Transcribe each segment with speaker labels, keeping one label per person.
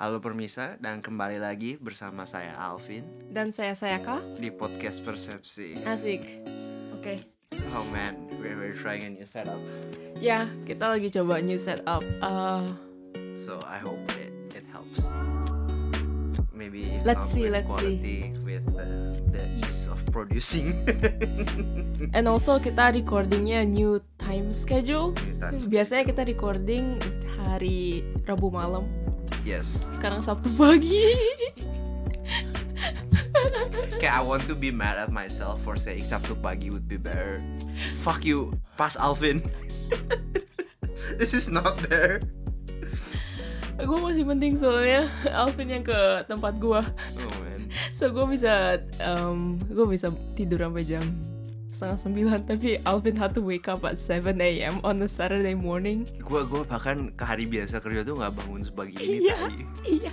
Speaker 1: Halo permisa dan kembali lagi bersama saya Alvin
Speaker 2: Dan saya Sayaka
Speaker 1: di podcast Persepsi.
Speaker 2: Asik Oke
Speaker 1: Oh man, we're, we're trying a new setup.
Speaker 2: Ya kita lagi coba new setup uh,
Speaker 1: So I hope it, it helps. Maybe
Speaker 2: Let's see, let's see.
Speaker 1: with the, the ease of producing.
Speaker 2: And also kita recordingnya new time schedule
Speaker 1: New time
Speaker 2: Biasanya
Speaker 1: schedule.
Speaker 2: kita recording hari Rabu malam
Speaker 1: Yes.
Speaker 2: Sekarang Sabtu pagi
Speaker 1: Kayak I want to be mad at myself for saying Sabtu pagi would be better. Fuck you, pas Alvin. This is not there.
Speaker 2: Gue masih penting soalnya Alvin yang ke tempat gua
Speaker 1: Oh man.
Speaker 2: So gue bisa um, Gue bisa tidur sampai jam setengah sembilan Tapi Alvin had to wake up at 7 a.m. on a Saturday morning
Speaker 1: Gue gue bahkan ke hari biasa kerja tuh nggak bangun sepagi ini
Speaker 2: Iya.
Speaker 1: tai.
Speaker 2: Iya.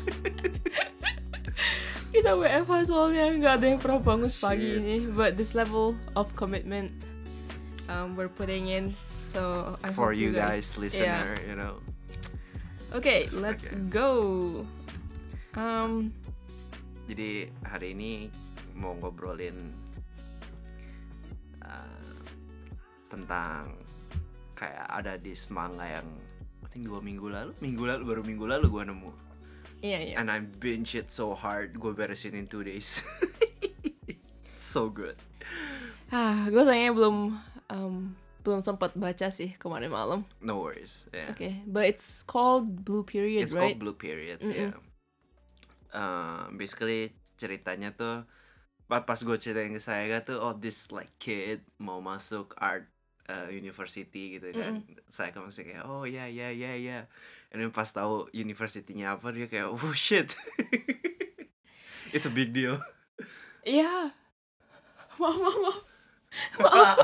Speaker 2: Kita WFH soalnya nggak ada yang pernah bangun sepagi
Speaker 1: Shit.
Speaker 2: ini. But this level of commitment um, we're putting in, so I
Speaker 1: For you guys,
Speaker 2: Yeah.
Speaker 1: listener, you know.
Speaker 2: Okay, let's
Speaker 1: Okay.
Speaker 2: go. Um,
Speaker 1: Jadi hari ini mau ngobrolin tentang kayak ada di semangga yang I think dua minggu lalu, minggu lalu baru minggu lalu gue nemu.
Speaker 2: iya iya.
Speaker 1: And I binge it so hard, gue beresin in two days. so good.
Speaker 2: Ah, gue sayangnya belum um, belum sempat baca sih kemarin malam.
Speaker 1: No worries. Yeah.
Speaker 2: Okay, but it's called Blue Period,
Speaker 1: It's
Speaker 2: right?
Speaker 1: called Blue Period.
Speaker 2: Mm-mm.
Speaker 1: Yeah. Uh, basically ceritanya tuh pas gue ceritain ke saya tuh oh this like kid mau masuk art uh, university gitu kan. Saya kan masih kayak oh ya ya ya ya. And then pas tahu universitinya apa dia kayak oh shit. It's a big deal.
Speaker 2: Iya. Maaf maaf maaf.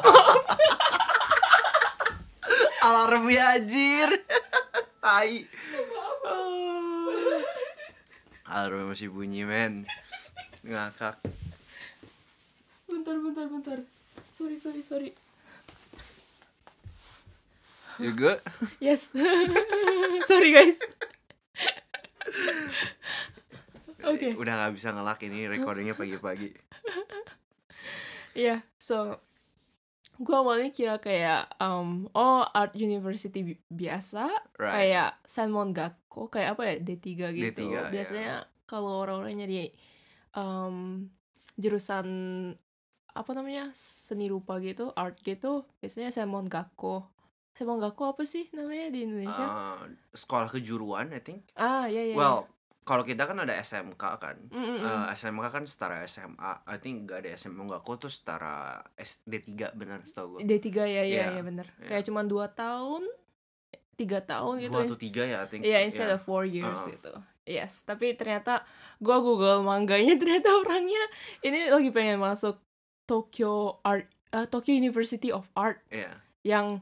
Speaker 1: Alarm ya anjir. Tai. Alarm masih bunyi men. Ngakak.
Speaker 2: Bentar bentar bentar. Sorry sorry sorry.
Speaker 1: You good?
Speaker 2: Yes. Sorry guys. Oke.
Speaker 1: Udah nggak bisa ngelak ini recordingnya pagi-pagi.
Speaker 2: Iya, so gua awalnya kira kayak um, oh art university bi- biasa
Speaker 1: Right.
Speaker 2: kayak Sanmon Gakko kayak apa ya D3 gitu.
Speaker 1: D3, ya.
Speaker 2: Biasanya kalau orang-orang nyari um, jurusan apa namanya seni rupa gitu, art gitu, biasanya Sanmon Gakko. Sanmon Gakko apa sih namanya di Indonesia?
Speaker 1: Uh, sekolah kejuruan I think.
Speaker 2: ah, iya iya.
Speaker 1: Well, kalau kita kan ada SMK kan.
Speaker 2: Mm, mm, mm.
Speaker 1: Uh, SMK kan setara SMA. I think nggak ada SMA nggak kok tuh setara SD3 benar setahu gue.
Speaker 2: D3 ya, iya,
Speaker 1: Iya,
Speaker 2: iya bener.
Speaker 1: iya.
Speaker 2: Kayak cuma 2 tahun, tiga tahun gitu.
Speaker 1: Dua atau tiga ya I think.
Speaker 2: Iya, instead
Speaker 1: Yeah.
Speaker 2: of 4 years
Speaker 1: Uh-uh.
Speaker 2: gitu. Yes, tapi ternyata gua Google mangganya ternyata orangnya ini lagi pengen masuk Tokyo Art eh, Tokyo University of Art
Speaker 1: Iya.
Speaker 2: yang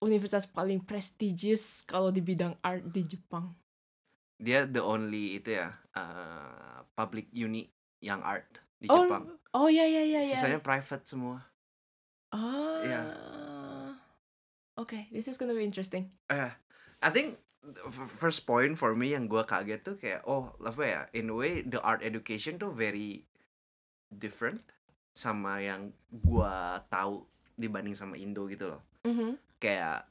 Speaker 2: universitas paling prestigious kalau di bidang art di Jepang.
Speaker 1: Dia the only itu ya uh, public uni yang art di
Speaker 2: Oh,
Speaker 1: Jepang.
Speaker 2: oh ya ya ya ya.
Speaker 1: Sisanya private semua.
Speaker 2: Ah.
Speaker 1: iya.
Speaker 2: Oke, this is gonna be interesting.
Speaker 1: Eh, I think first point for me yang gua kaget tuh kayak oh apa ya in a way the art education tuh very different sama yang gua tahu dibanding sama Indo gitu loh
Speaker 2: Mhm.
Speaker 1: kayak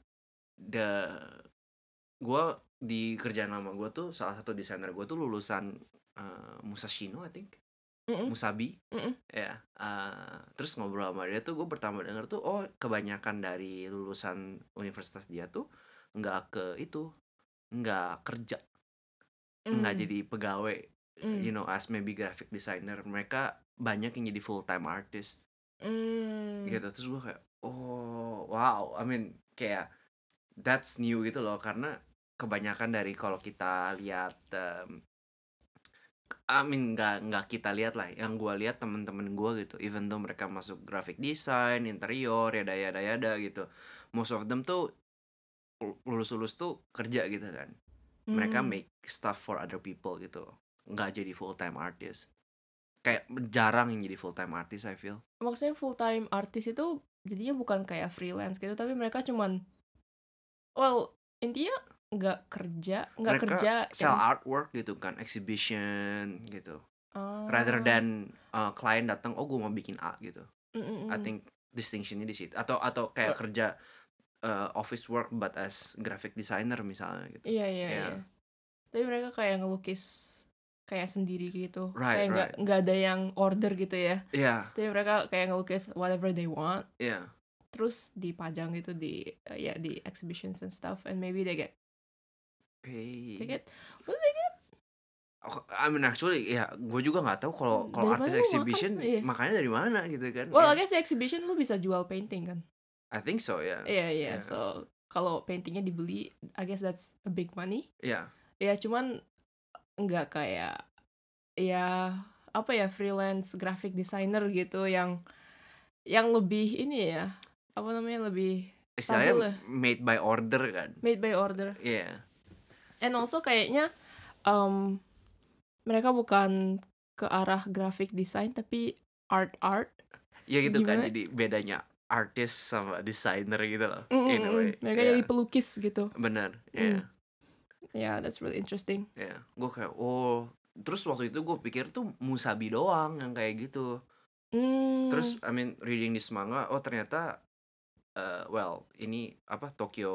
Speaker 1: the gua di kerjaan lama gua tuh salah satu desainer gua tuh lulusan eh, Musashino I think
Speaker 2: Mm-mm.
Speaker 1: Musabi
Speaker 2: Mm-mm.
Speaker 1: ya eh, terus ngobrol sama dia tuh gue pertama denger tuh oh kebanyakan dari lulusan universitas dia tuh nggak ke itu nggak kerja nggak
Speaker 2: Mm.
Speaker 1: jadi pegawai
Speaker 2: Mm.
Speaker 1: you know as maybe graphic designer mereka banyak yang jadi full time artist.
Speaker 2: Mm.
Speaker 1: gitu. Terus gue kayak oh wow. I mean kayak that's new gitu loh. Karena kebanyakan dari kalau kita lihat em, I mean nggak nggak kita lihat lah. Yang gue lihat temen-temen gue gitu. Even though mereka masuk graphic design interior ya daya daya gitu. Most of them tuh lulus lulus tuh kerja gitu kan. Mereka
Speaker 2: Mm.
Speaker 1: make stuff for other people gitu. loh nggak jadi full time artist kayak jarang yang jadi full time artist I feel
Speaker 2: maksudnya full time artist itu jadinya bukan kayak freelance gitu tapi mereka cuman well intinya nggak kerja nggak kerja
Speaker 1: sell
Speaker 2: yang
Speaker 1: artwork gitu kan, exhibition gitu.
Speaker 2: oh
Speaker 1: Rather than uh, klien datang, oh gue mau bikin A gitu.
Speaker 2: mm, mm,
Speaker 1: I think distinctionnya di situ. Atau atau kayak kerja uh, office work but as graphic designer misalnya gitu.
Speaker 2: iya iya
Speaker 1: Ya,
Speaker 2: iya tapi mereka kayak ngelukis kayak sendiri gitu.
Speaker 1: Right,
Speaker 2: kayak nggak
Speaker 1: right.
Speaker 2: nggak ada yang order gitu ya.
Speaker 1: Iya,
Speaker 2: tapi mereka kayak ngelukis whatever they want.
Speaker 1: Iya.
Speaker 2: terus dipajang gitu di uh, ya di exhibitions and stuff and maybe they get they
Speaker 1: Hey.
Speaker 2: get what do they get?
Speaker 1: Aku- I mean actually ya gue juga nggak tahu kalau kalau artis
Speaker 2: lu makan?
Speaker 1: exhibition
Speaker 2: iya.
Speaker 1: makanya dari mana gitu kan.
Speaker 2: Well
Speaker 1: ya.
Speaker 2: I guess exhibition lu bisa jual painting kan?
Speaker 1: I think so ya.
Speaker 2: Iya iya.
Speaker 1: Ya.
Speaker 2: So kalau paintingnya dibeli I guess that's a big money.
Speaker 1: Ya
Speaker 2: ya cuman nggak kayak ya apa ya freelance graphic designer gitu yang yang lebih ini ya apa namanya lebih
Speaker 1: istilahnya
Speaker 2: ya
Speaker 1: made by order kan?
Speaker 2: Made by order.
Speaker 1: Iya.
Speaker 2: And also kayaknya um, mereka bukan ke arah graphic design tapi art art.
Speaker 1: Ya gitu kan
Speaker 2: gimana?
Speaker 1: jadi bedanya artis sama desainer gitu loh.
Speaker 2: Mm, mm,
Speaker 1: in a
Speaker 2: mm.
Speaker 1: way
Speaker 2: mereka
Speaker 1: ya.
Speaker 2: jadi pelukis gitu.
Speaker 1: Benar
Speaker 2: mm.
Speaker 1: ya.
Speaker 2: Yeah that's really interesting.
Speaker 1: Ya gue kayak oh. Terus waktu itu gue pikir tuh Musabi doang yang kayak gitu. Terus
Speaker 2: hmm
Speaker 1: I mean reading this manga oh ternyata uh, well ini apa Tokyo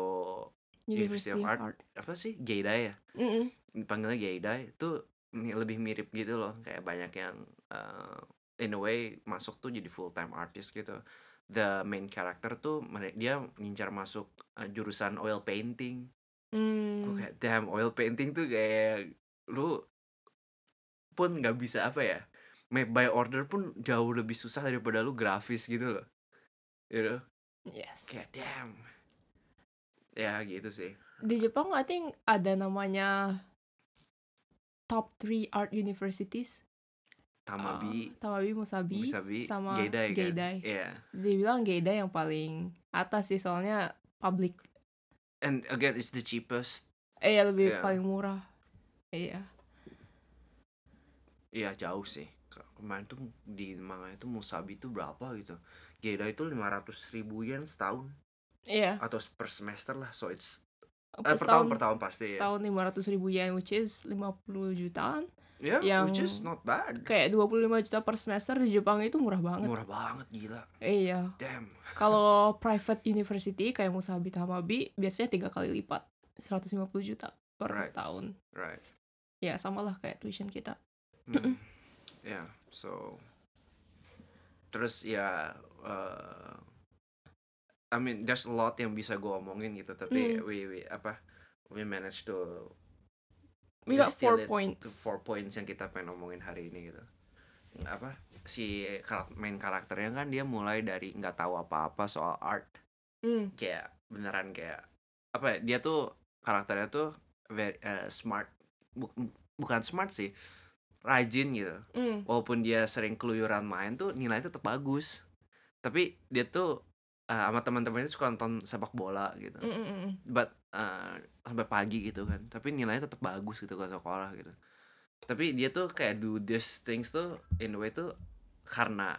Speaker 1: University
Speaker 2: University
Speaker 1: of Art.
Speaker 2: Art.
Speaker 1: Apa sih? Geidai ya?
Speaker 2: Mm-mm.
Speaker 1: dipanggilnya Geidai. Itu lebih mirip gitu loh. Kayak banyak yang uh, in a way masuk tuh jadi full time artist gitu. The main character tuh dia ngincar masuk uh, jurusan oil painting gue
Speaker 2: Hmm.
Speaker 1: kayak damn oil painting tuh kayak lu pun nggak bisa apa ya make by order pun jauh lebih susah daripada lu grafis gitu loh. You know?
Speaker 2: Yes.
Speaker 1: Kayak damn. Ya gitu sih.
Speaker 2: Di Jepang I think ada namanya top 3 art universities. Uh,
Speaker 1: Tamabi
Speaker 2: Tamabi, Musabi,
Speaker 1: Musabi
Speaker 2: sama
Speaker 1: Geidai kan?
Speaker 2: Geidai.
Speaker 1: Iya.
Speaker 2: Dibilang Geidai yang paling atas sih soalnya public
Speaker 1: and again it's the cheapest
Speaker 2: eh ya lebih
Speaker 1: Iya.
Speaker 2: paling murah. Iya.
Speaker 1: Iya jauh sih Ke- kemarin tuh di manga itu Musabi itu berapa gitu Geida itu 500 ribu yen setahun
Speaker 2: Iya.
Speaker 1: atau per semester lah so it's
Speaker 2: Per
Speaker 1: eh, per tahun
Speaker 2: setahun
Speaker 1: per tahun pasti ya
Speaker 2: setahun 500 ribu yen which is 50 jutaan.
Speaker 1: Ya
Speaker 2: yang
Speaker 1: which is not bad
Speaker 2: Kayak 25 juta per semester di Jepang itu murah banget.
Speaker 1: murah banget gila
Speaker 2: Iya.
Speaker 1: damn
Speaker 2: Kalau private university kayak Musabi Tamabi biasanya tiga kali lipat 150 juta per
Speaker 1: Right.
Speaker 2: tahun.
Speaker 1: right
Speaker 2: Ya sama lah kayak tuition kita.
Speaker 1: Hmm. ya so terus ya uh, I mean there's a lot yang bisa gue omongin gitu tapi
Speaker 2: Hmm.
Speaker 1: we, we apa we managed to
Speaker 2: We got four points.
Speaker 1: four points yang kita pengen omongin hari ini gitu apa si main karakternya kan dia mulai dari nggak tahu apa-apa soal art
Speaker 2: Hmm.
Speaker 1: kayak beneran kayak apa ya dia tuh karakternya tuh very uh, smart Bu- bukan smart sih rajin gitu
Speaker 2: Hmm.
Speaker 1: walaupun dia sering keluyuran main tuh nilainya tetap bagus tapi dia tuh uh, sama teman-temannya suka nonton sepak bola gitu
Speaker 2: Mm, mm, mm.
Speaker 1: but uh, sampai pagi gitu kan tapi nilainya tetap bagus gitu ke sekolah gitu tapi dia tuh kayak do these things tuh in a way tuh karena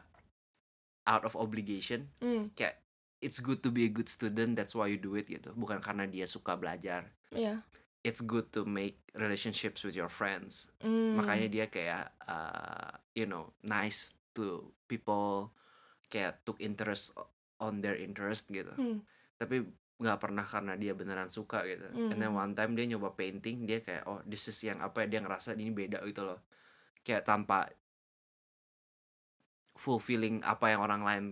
Speaker 1: out of obligation
Speaker 2: Hmm.
Speaker 1: kayak it's good to be a good student that's why you do it gitu bukan karena dia suka belajar
Speaker 2: Iya.
Speaker 1: it's good to make relationships with your friends
Speaker 2: Hmm.
Speaker 1: makanya dia kayak uh, you know nice to people kayak took interest on their interest gitu
Speaker 2: Hmm.
Speaker 1: tapi nggak pernah karena dia beneran suka gitu and then
Speaker 2: Mm.
Speaker 1: one time dia nyoba painting dia kayak oh this is yang apa ya dia ngerasa ini beda gitu loh kayak tanpa fulfilling apa yang orang lain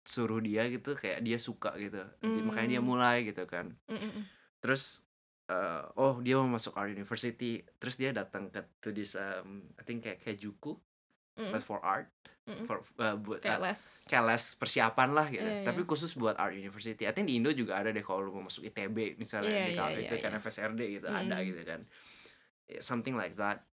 Speaker 1: suruh dia gitu kayak dia suka gitu Jadi makanya dia
Speaker 2: Mm.
Speaker 1: mulai gitu kan
Speaker 2: Mm, mm, mm.
Speaker 1: terus eh, oh dia mau masuk art university terus dia datang ke to this um, I think kayak Kejuku
Speaker 2: Mm,
Speaker 1: but for art
Speaker 2: mm,
Speaker 1: for uh, buat
Speaker 2: Kayak
Speaker 1: uh,
Speaker 2: les.
Speaker 1: kayak les persiapan lah gitu
Speaker 2: Iya,
Speaker 1: tapi khusus buat art university I think di Indo juga ada deh kalau lu mau masuk ITB misalnya
Speaker 2: Iya,
Speaker 1: di kalau
Speaker 2: iya,
Speaker 1: itu kan
Speaker 2: iya.
Speaker 1: FSRD gitu ada
Speaker 2: Mm.
Speaker 1: gitu kan Yeah, something like that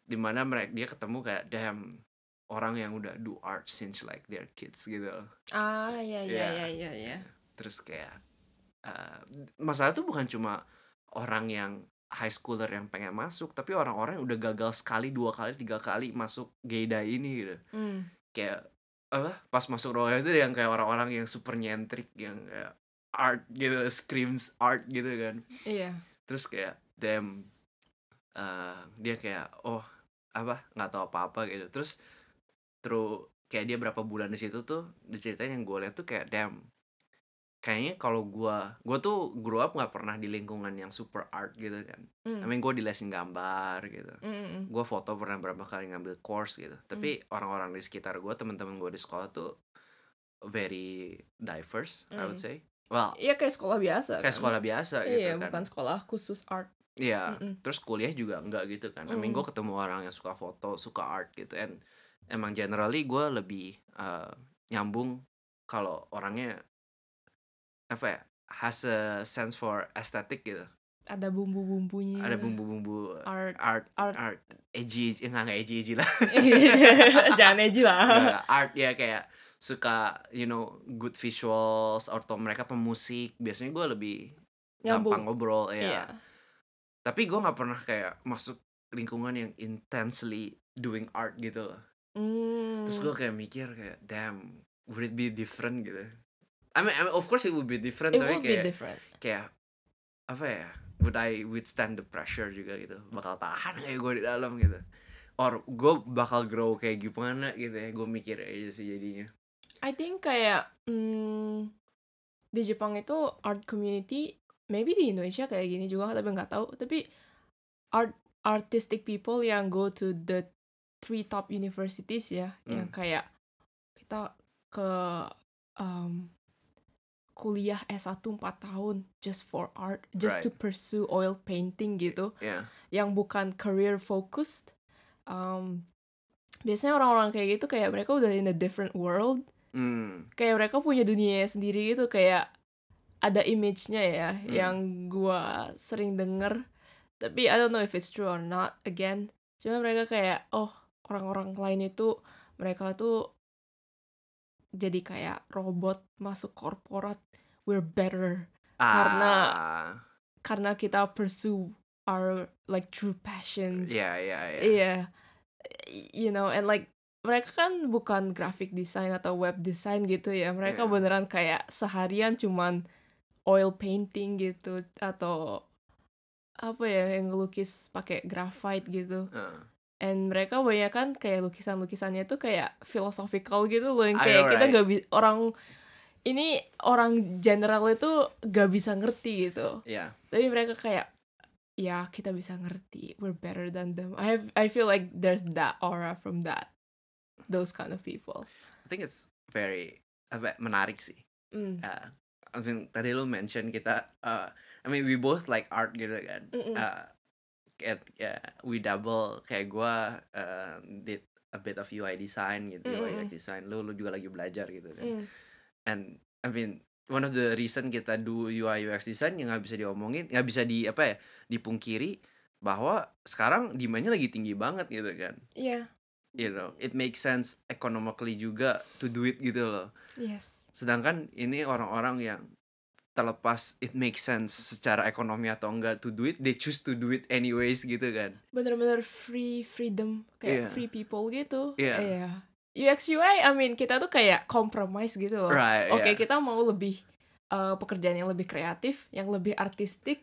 Speaker 1: di mana mereka dia ketemu kayak damn orang yang udah do art since like their kids gitu.
Speaker 2: Ah, ya ya
Speaker 1: Iya.
Speaker 2: ya ya ya.
Speaker 1: terus kayak uh, masalah tuh bukan cuma orang yang high schooler yang pengen masuk tapi orang-orang yang udah gagal sekali dua kali tiga kali masuk Geida ini gitu
Speaker 2: Hmm.
Speaker 1: kayak apa pas masuk ruangan itu yang kayak orang-orang yang super nyentrik yang kayak art gitu screams art gitu kan
Speaker 2: Iya.
Speaker 1: terus kayak damn eh, dia kayak oh apa nggak tahu apa apa gitu terus terus kayak dia berapa bulan di situ tuh ceritanya yang gue lihat tuh kayak damn kayaknya kalau gua gua tuh grow up nggak pernah di lingkungan yang super art gitu kan I
Speaker 2: Mm.
Speaker 1: mean gue di lesin gambar gitu
Speaker 2: Mm-mm.
Speaker 1: gue foto pernah berapa kali ngambil course gitu tapi orang-orang di sekitar gue teman-teman gue di sekolah tuh very diverse I would
Speaker 2: Mm.
Speaker 1: say well
Speaker 2: Iya kayak sekolah biasa
Speaker 1: kayak
Speaker 2: kan?
Speaker 1: sekolah biasa gitu
Speaker 2: Iya,
Speaker 1: kan
Speaker 2: bukan sekolah khusus art.
Speaker 1: Iya,
Speaker 2: Mm-mm.
Speaker 1: terus kuliah juga enggak gitu kan. I mean,
Speaker 2: Mm.
Speaker 1: gue ketemu orang yang suka foto, suka art gitu. And emang generally gue lebih uh, nyambung kalau orangnya apa ya, has a sense for aesthetic gitu.
Speaker 2: Ada bumbu-bumbunya.
Speaker 1: Ada bumbu-bumbu
Speaker 2: art.
Speaker 1: art,
Speaker 2: Art.
Speaker 1: art, edgy, enggak enggak edgy edgy lah.
Speaker 2: Jangan edgy lah.
Speaker 1: Art ya kayak suka you know good visuals atau mereka pemusik. Biasanya gue lebih gampang
Speaker 2: Nyambung.
Speaker 1: ngobrol ya.
Speaker 2: Iya.
Speaker 1: tapi gue nggak pernah kayak masuk lingkungan yang intensely doing art gitu loh
Speaker 2: Hmm.
Speaker 1: terus gue kayak mikir kayak damn would it be different gitu I mean, I mean of course it would be different
Speaker 2: It
Speaker 1: tapi
Speaker 2: would be
Speaker 1: kayak
Speaker 2: different.
Speaker 1: kayak apa ya would I withstand the pressure juga gitu bakal tahan kayak gue di dalam gitu or gue bakal grow kayak gimana gitu ya gue mikir aja sih jadinya
Speaker 2: I think kayak hmm, di Jepang itu art community, maybe di Indonesia kayak gini juga tapi nggak tahu. Tapi art artistic people yang go to the three top universities ya, yang
Speaker 1: Hmm.
Speaker 2: kayak kita ke um, kuliah S1 4 tahun just for art, just to
Speaker 1: Right.
Speaker 2: pursue oil painting gitu
Speaker 1: ya
Speaker 2: yang bukan career focused. Um, biasanya orang-orang kayak gitu kayak mereka udah in a different world.
Speaker 1: hmm
Speaker 2: Kayak mereka punya dunia sendiri gitu kayak ada image-nya ya
Speaker 1: Hmm.
Speaker 2: yang gua sering denger. Tapi I don't know if it's true or not again. Cuma mereka kayak oh orang-orang lain itu mereka tuh jadi kayak robot masuk korporat. We're better Karena-
Speaker 1: ah,
Speaker 2: karena kita pursue our like true passions.
Speaker 1: ya ya ya
Speaker 2: Iya. You know, and like mereka kan bukan graphic design atau web design gitu ya. Mereka
Speaker 1: Iya.
Speaker 2: beneran kayak seharian cuman oil painting gitu atau apa ya yang ngelukis pakai graphite gitu.
Speaker 1: Ah.
Speaker 2: And mereka banyak kan kayak lukisan-lukisannya tuh kayak philosophical gitu loh yang kayak
Speaker 1: know,
Speaker 2: kita
Speaker 1: right?
Speaker 2: nggak bisa orang ini orang general itu gak bisa ngerti gitu
Speaker 1: ya
Speaker 2: tapi mereka kayak ya kita bisa ngerti we're better than them I have I feel like there's that aura from that those kind of people
Speaker 1: I think it's very menarik sih.
Speaker 2: mm.
Speaker 1: Uh, I mean, tadi lu mention kita, uh, I mean we both like art gitu kan.
Speaker 2: Mm-mm.
Speaker 1: Uh, kayak ya, we double kayak gua uh, did a bit of UI design gitu, UI
Speaker 2: Mm-mm.
Speaker 1: UX design. Lu lu juga lagi belajar gitu kan.
Speaker 2: Mm.
Speaker 1: And I mean one of the reason kita do UI UX design yang nggak bisa diomongin, nggak bisa di apa ya dipungkiri bahwa sekarang demandnya lagi tinggi banget gitu kan.
Speaker 2: yeah
Speaker 1: You know, it makes sense economically juga to do it gitu loh.
Speaker 2: yes
Speaker 1: Sedangkan ini orang-orang yang terlepas it makes sense secara ekonomi atau enggak to do it, they choose to do it anyways gitu kan.
Speaker 2: bener-bener free freedom kayak
Speaker 1: Iya.
Speaker 2: free people gitu
Speaker 1: Iya.
Speaker 2: Iya. UX UI I mean kita tuh kayak compromise gitu loh
Speaker 1: Right,
Speaker 2: oke
Speaker 1: yeah.
Speaker 2: kita mau lebih uh, pekerjaan yang lebih kreatif yang lebih artistik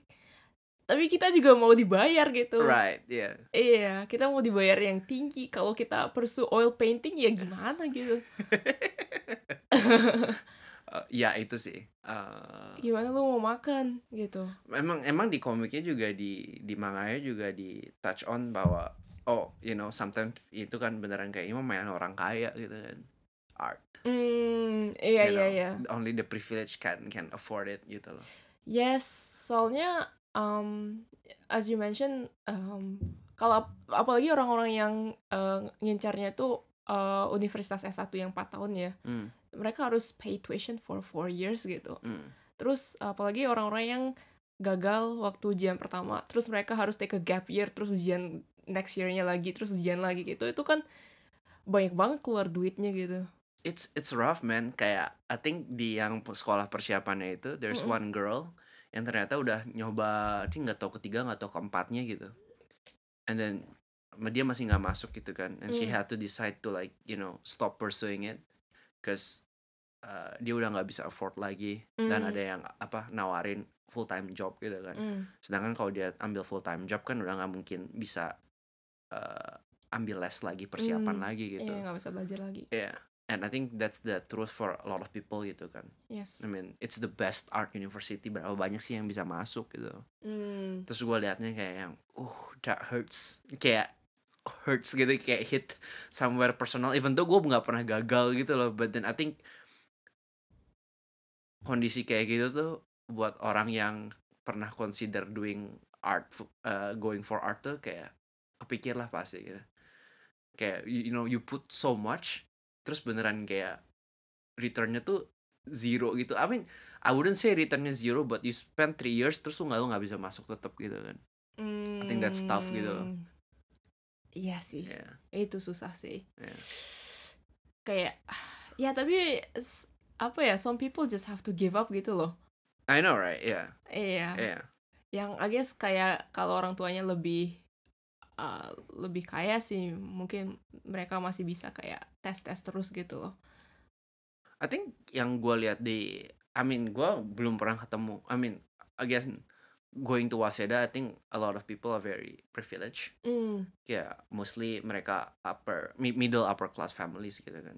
Speaker 2: tapi kita juga mau dibayar gitu
Speaker 1: Right, yeah.
Speaker 2: Iya, kita mau dibayar yang tinggi. Kalau kita pursue oil painting ya gimana gitu?
Speaker 1: Uh, ya itu sih. Uh,
Speaker 2: Gimana lu mau makan gitu?
Speaker 1: emang emang di komiknya juga di di manganya juga di touch on bahwa oh you know sometimes itu kan beneran kayak ini mainan orang kaya gitu kan art
Speaker 2: Hmm, iya
Speaker 1: you
Speaker 2: iya
Speaker 1: know.
Speaker 2: iya.
Speaker 1: only the privilege can can afford it gitu loh
Speaker 2: Yes, soalnya um, as you mentioned, um, kalau ap- apalagi orang-orang yang uh, ngincarnya tuh uh, universitas S1 yang 4 tahun ya,
Speaker 1: Hmm,
Speaker 2: mereka harus pay tuition for 4 years gitu.
Speaker 1: hmm.
Speaker 2: Terus apalagi orang-orang yang gagal waktu ujian pertama, terus mereka harus take a gap year, terus ujian next year-nya lagi, terus ujian lagi gitu. Itu kan banyak banget keluar duitnya gitu.
Speaker 1: it's it's rough man kayak I think di yang sekolah persiapannya itu there's
Speaker 2: Mm-mm.
Speaker 1: one girl yang ternyata udah nyoba dia nggak tahu ketiga nggak tahu keempatnya gitu and then dia masih nggak masuk gitu kan and she
Speaker 2: Mm.
Speaker 1: had to decide to like you know stop pursuing it cause uh, dia udah nggak bisa afford lagi dan
Speaker 2: Mm.
Speaker 1: ada yang apa nawarin full time job gitu kan.
Speaker 2: Mm.
Speaker 1: Sedangkan kalau dia ambil full time job kan udah nggak mungkin bisa eh, ambil les lagi persiapan
Speaker 2: Hmm,
Speaker 1: lagi gitu.
Speaker 2: Iya, nggak bisa belajar lagi.
Speaker 1: Yeah. And I think that's the truth for a lot of people gitu kan.
Speaker 2: Yes.
Speaker 1: I mean, it's the best art university. Berapa banyak sih yang bisa masuk gitu.
Speaker 2: Hmm.
Speaker 1: Terus gue liatnya kayak yang, uh, that hurts. Kayak hurts gitu, kayak hit somewhere personal. Even though gue nggak pernah gagal gitu loh. But then I think kondisi kayak gitu tuh buat orang yang pernah consider doing art, uh, going for art tuh kayak kepikir lah pasti gitu. Kayak you, you know you put so much, terus beneran kayak returnnya tuh zero gitu. I mean I wouldn't say returnnya zero, but you spend three years terus tuh nggak lu nggak bisa masuk tetap gitu kan. I think that's tough gitu loh.
Speaker 2: Iya sih,
Speaker 1: Yeah,
Speaker 2: itu susah sih.
Speaker 1: yeah.
Speaker 2: Kayak, ya tapi apa ya, some people just have to give up gitu loh.
Speaker 1: I know right, yeah,
Speaker 2: Iya.
Speaker 1: yeah,
Speaker 2: Yang I guess kayak kalau orang tuanya lebih uh, lebih kaya sih, mungkin mereka masih bisa kayak tes-tes terus gitu loh.
Speaker 1: I think yang gue lihat di, I mean gue belum pernah ketemu. I mean, I guess going to Waseda, I think a lot of people are very privileged.
Speaker 2: Hmm.
Speaker 1: Ya, mostly mereka upper, mi- middle upper class families gitu kan.